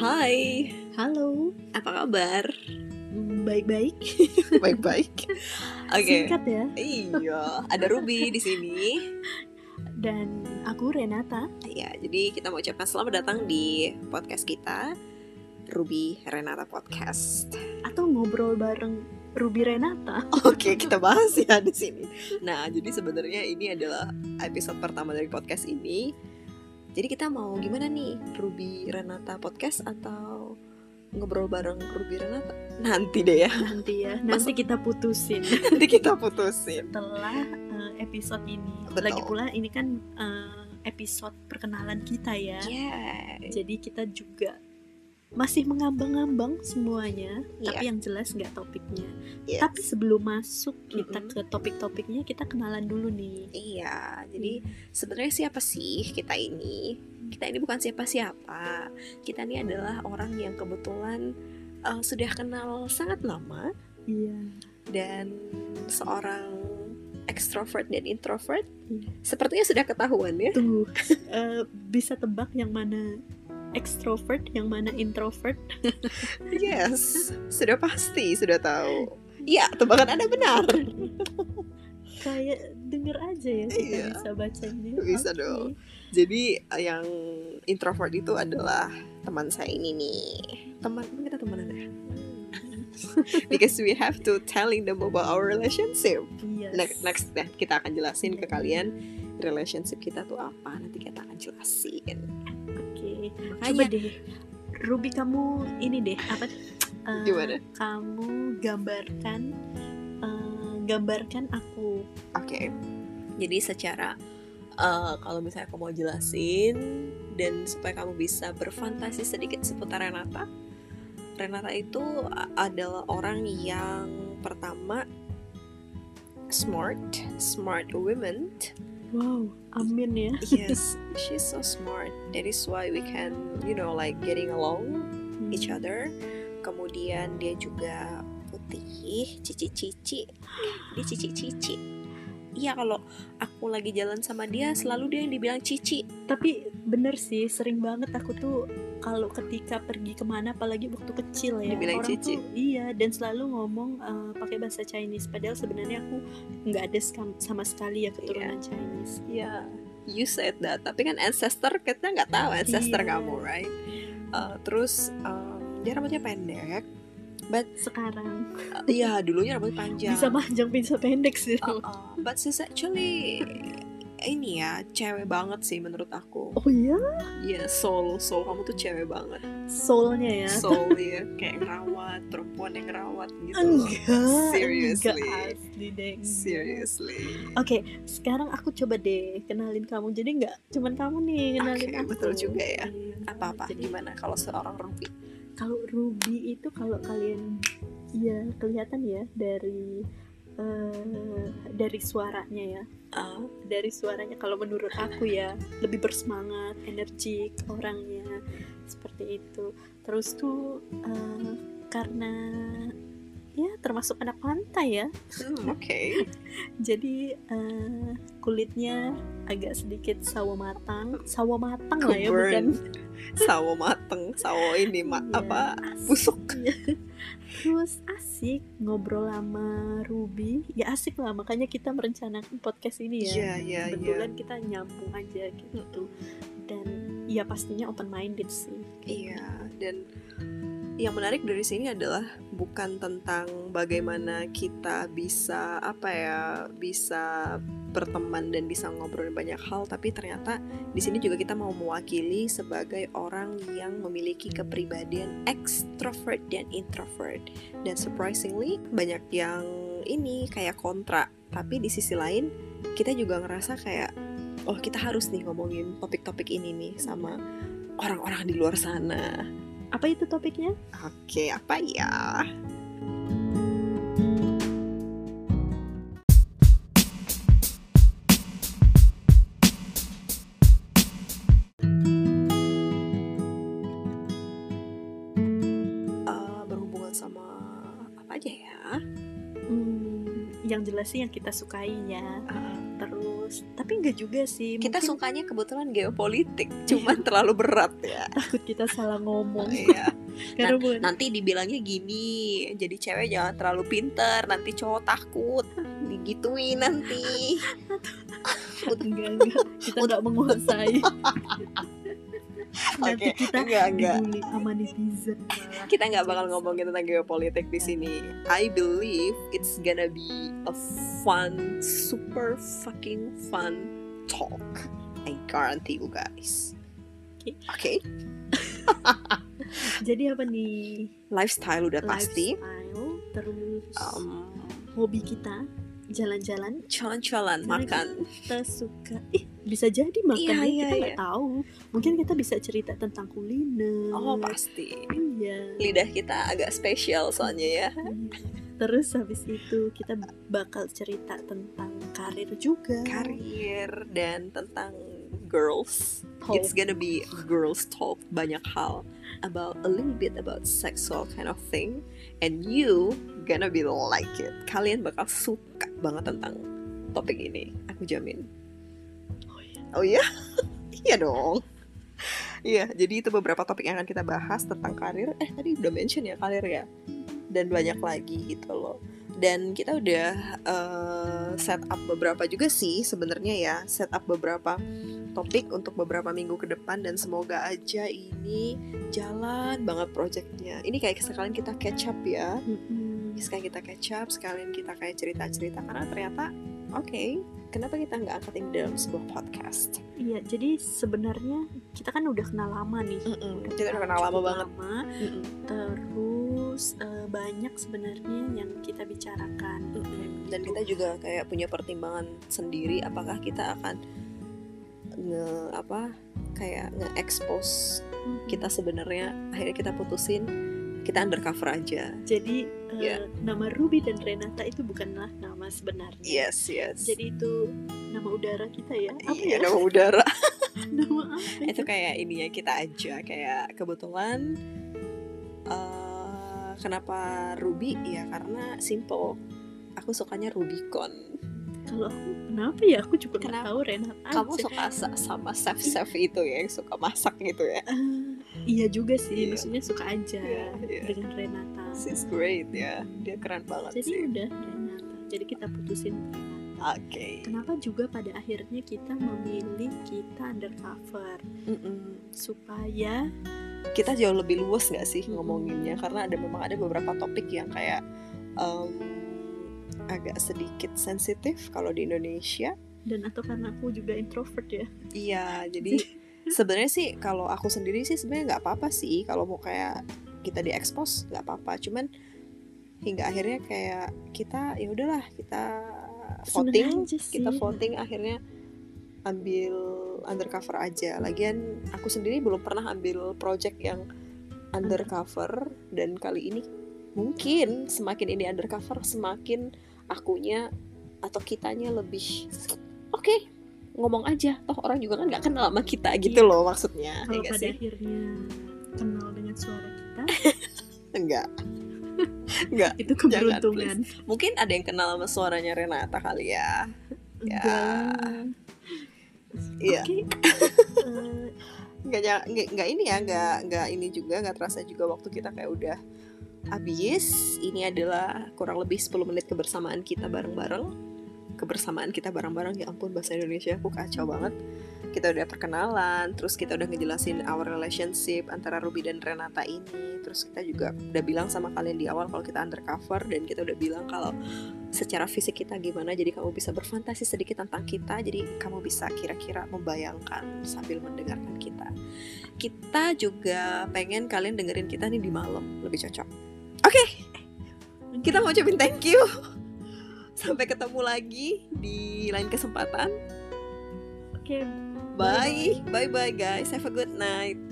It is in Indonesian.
Hai, Halo, apa kabar? Hmm, baik-baik. Baik-baik. Oke. Singkat ya. Iya, ada Ruby di sini. Dan aku Renata. Ya, jadi kita mau ucapkan selamat datang di podcast kita, Ruby Renata Podcast. Atau ngobrol bareng Ruby Renata. Oke, kita bahas ya di sini. Nah, jadi sebenarnya ini adalah episode pertama dari podcast ini. Jadi kita mau gimana nih, Ruby Renata Podcast atau ngobrol bareng Ruby Renata? Nanti deh ya, Nanti ya, nanti kita putusin nanti kita putusin. setelah eh, episode ini. Betul. Lagi pula ini kan eh, episode perkenalan kita ya. Yeah. Jadi kita juga masih mengambang-ambang semuanya, Iya. tapi yang jelas nggak topiknya. Yes. Tapi sebelum masuk kita Mm-mm. ke topik-topiknya, kita kenalan dulu nih. Iya, jadi sebenarnya siapa sih kita ini? Kita ini bukan siapa-siapa. Kita ini adalah orang yang kebetulan uh, sudah kenal sangat lama Iya. dan seorang extrovert dan introvert. Iya. Sepertinya sudah ketahuan ya. Tunggu, eh, bisa tebak yang mana extrovert, yang mana introvert? Yes, sudah pasti, sudah tahu. Iya, tebakan Anda benar. Kayak denger aja ya kita Iya. bisa bacanya. Bisa Oke. dong. Jadi uh, yang introvert itu adalah teman saya ini nih. Teman kita temenan ya. Because we have to telling them about our relationship. Yes. Next, next ya, kita akan jelasin ke kalian relationship kita tuh apa. Nanti kita akan jelasin. Oke. Makanya- Coba deh, Ruby kamu ini deh apa? eh, Gimana? Kamu gambarkan, eh, gambarkan aku. Oke. Jadi secara uh, kalau misalnya aku mau jelasin dan supaya kamu bisa berfantasi sedikit seputar Renata. Renata itu adalah orang yang pertama smart, smart woman. Wow, amin ya. Yes, she's so smart. That is why we can, you know, like getting along each other. Kemudian dia juga putih, cici-cici. Dia cici-cici. Iya kalau aku lagi jalan sama dia selalu dia yang dibilang cici. Tapi bener sih, sering banget aku tuh kalau ketika pergi ke mana, apalagi waktu kecil ya, Dibilang orang cici. tuh iya dan selalu ngomong eh, pakai bahasa Chinese. Padahal sebenarnya aku nggak ada sama sekali ya keturunan Chinese. Iya. You said that, tapi kan ancestor kita nggak tahu ancestor Iya. kamu, right? Uh, terus um, dia rambutnya pendek. Sekarang Uh, Iya, dulunya rambutnya panjang. bisa panjang bisa pendek sih. Uh, uh, but she's actually ini ya cewek banget sih menurut aku. Oh iya, Iya, soul, soul kamu tuh cewek banget. soulnya ya. Soul ya, kayak ngerawat, perempuan yang ngerawat gitu. loh. Enggak, Seriously. enggak asli deh. Seriously. Oke, sekarang aku coba deh kenalin kamu. Jadi nggak cuman kamu nih kenalin Oke, aku. betul juga ya. Iya. Apa-apa? Jadi Gimana kalau seorang Ruby? kalau Ruby itu kalau kalian ya kelihatan ya dari eh, dari suaranya ya. Uh, Dari suaranya kalau menurut aku ya lebih bersemangat, energik orangnya seperti itu. Terus tuh eh, karena ya termasuk anak pantai ya. hmm, Oke. Jadi eh, kulitnya agak sedikit sawo matang, sawo matang lah ya bukan. Sawo mateng, sawo ini ma Iya, apa asik. Terus asik ngobrol sama Ruby, ya asik lah makanya kita merencanakan podcast ini ya. Iya, iya, iya. Kebetulan kita nyambung aja gitu. Dan ya pastinya open minded sih. Iya, dan yang menarik dari sini adalah bukan tentang bagaimana kita bisa apa ya, bisa berteman dan bisa ngobrolin banyak hal, tapi ternyata di sini juga kita mau mewakili sebagai orang yang memiliki kepribadian extrovert dan introvert. Dan surprisingly banyak yang ini kayak kontra, tapi di sisi lain kita juga ngerasa kayak oh kita harus nih ngomongin topik-topik ini nih sama orang-orang di luar sana. Apa itu topiknya? Oke, apa ya? Eh, berhubungan sama apa aja ya? Hmm, yang jelas sih yang kita sukai ya. Tapi enggak juga sih kita Mungkin sukanya kebetulan geopolitik cuman terlalu berat ya. Takut kita salah ngomong. Iya. bukan nanti dibilangnya gini jadi cewek jangan terlalu pinter nanti cowok takut digituin nanti. Enggak enggak. Kita enggak menguasai nanti Oke, kita enggak enggak dibully sama netizen kita nggak bakal ngomongin tentang geopolitik di sini. I believe it's gonna be a fun, super fucking fun talk. I guarantee you guys. Oke. Oke, jadi apa nih lifestyle udah pasti. lifestyle terus Um, hobi kita jalan-jalan Jalan-jalan, Jalan- makan. kita suka ih bisa jadi makan Iya, ya, iya, kita nggak iya. tahu mungkin kita bisa cerita tentang kuliner Oh pasti. iya Lidah kita agak spesial soalnya ya. terus habis itu kita bakal cerita tentang karir juga Karir dan tentang girls. Talk. It's gonna be girls talk banyak hal about a little bit about sexual kind of thing and you gonna be like it. Kalian bakal suka banget tentang topik ini, aku jamin. Oh iya. Oh iya? iya dong. Iya, jadi itu beberapa topik yang akan kita bahas tentang karir. Eh, tadi udah mention ya karir ya. Dan banyak lagi gitu loh. Dan kita udah eh, set up beberapa juga sih sebenarnya ya, set up beberapa topik untuk beberapa minggu ke depan dan semoga aja ini jalan banget projectnya. Ini kayak sekalian kita catch up ya. Mm-mm. Sekalian kita catch up, sekalian kita kayak cerita-cerita karena ternyata oke, kenapa kita nggak angkat ini dalam sebuah podcast? iya jadi sebenarnya kita kan udah kenal lama nih Mm-mm, kita udah kenal lama banget. lama. Mm-mm. terus eh, banyak sebenarnya yang kita bicarakan Mm-mm. Dan kita juga kayak punya pertimbangan sendiri apakah kita akan nge apa kayak nge-expose Mm-mm. kita sebenarnya akhirnya kita putusin kita undercover aja. jadi Iya. nama Ruby dan Renata itu bukanlah nama sebenarnya. Yes, yes. jadi itu nama udara kita ya. Apa iya, ya? nama udara. nama apa itu kayak ini ya kita aja. Kayak kebetulan eh, kenapa Ruby? Ya karena simple. Aku sukanya Rubicon. Kalau aku kenapa ya? Aku juga nggak tahu Renata kamu aja. suka sa- sama chef chef itu ya yang suka masak gitu ya? Eh, iya juga sih Iya. maksudnya suka aja Iya, iya. dengan Renata. She's great ya. Dia keren banget jadi sih. udah Renata. Jadi kita putusin Renata. Oke. Kenapa juga pada akhirnya kita memilih kita undercover? Mm-mm. supaya kita jauh lebih luas nggak sih Mm-mm. ngomonginnya? Karena ada memang ada beberapa topik yang kayak em, agak sedikit sensitif kalau di Indonesia. Dan atau karena aku juga introvert ya. Iya, jadi sebenarnya sih kalau aku sendiri sih sebenarnya nggak apa-apa sih kalau mau kayak kita diekspos nggak apa-apa. Cuman hingga akhirnya kayak kita ya udahlah kita voting, kita voting akhirnya ambil undercover aja. Lagian aku sendiri belum pernah ambil project yang undercover dan kali ini mungkin semakin ini undercover semakin akunya atau kitanya lebih oke ngomong aja toh orang juga kan nggak kenal sama kita gitu Iya. loh maksudnya ya kalau nggak pada sih? akhirnya kenal dengan suara kita. Enggak enggak itu keberuntungan. mungkin ada yang kenal sama suaranya Renata kali ya. Ya. enggak. Iya. Eh, nggak nggak nggak ini ya nggak nggak ini juga nggak terasa juga waktu kita kayak udah habis. Ini adalah kurang lebih 10 menit kebersamaan kita bareng-bareng kebersamaan kita bareng-bareng. Ya ampun bahasa Indonesia aku kacau banget. Kita udah perkenalan terus kita udah ngejelasin our relationship antara Ruby dan Renata ini. Terus kita juga udah bilang sama kalian di awal kalau kita undercover dan kita udah bilang kalau secara fisik kita gimana jadi kamu bisa berfantasi sedikit tentang kita jadi kamu bisa kira-kira membayangkan sambil mendengarkan kita. Kita juga pengen kalian dengerin kita nih di malam lebih cocok. Oke kita mau ucapin thank you sampai ketemu lagi di lain kesempatan. Oke. Bye. Bye bye guys. Have a good night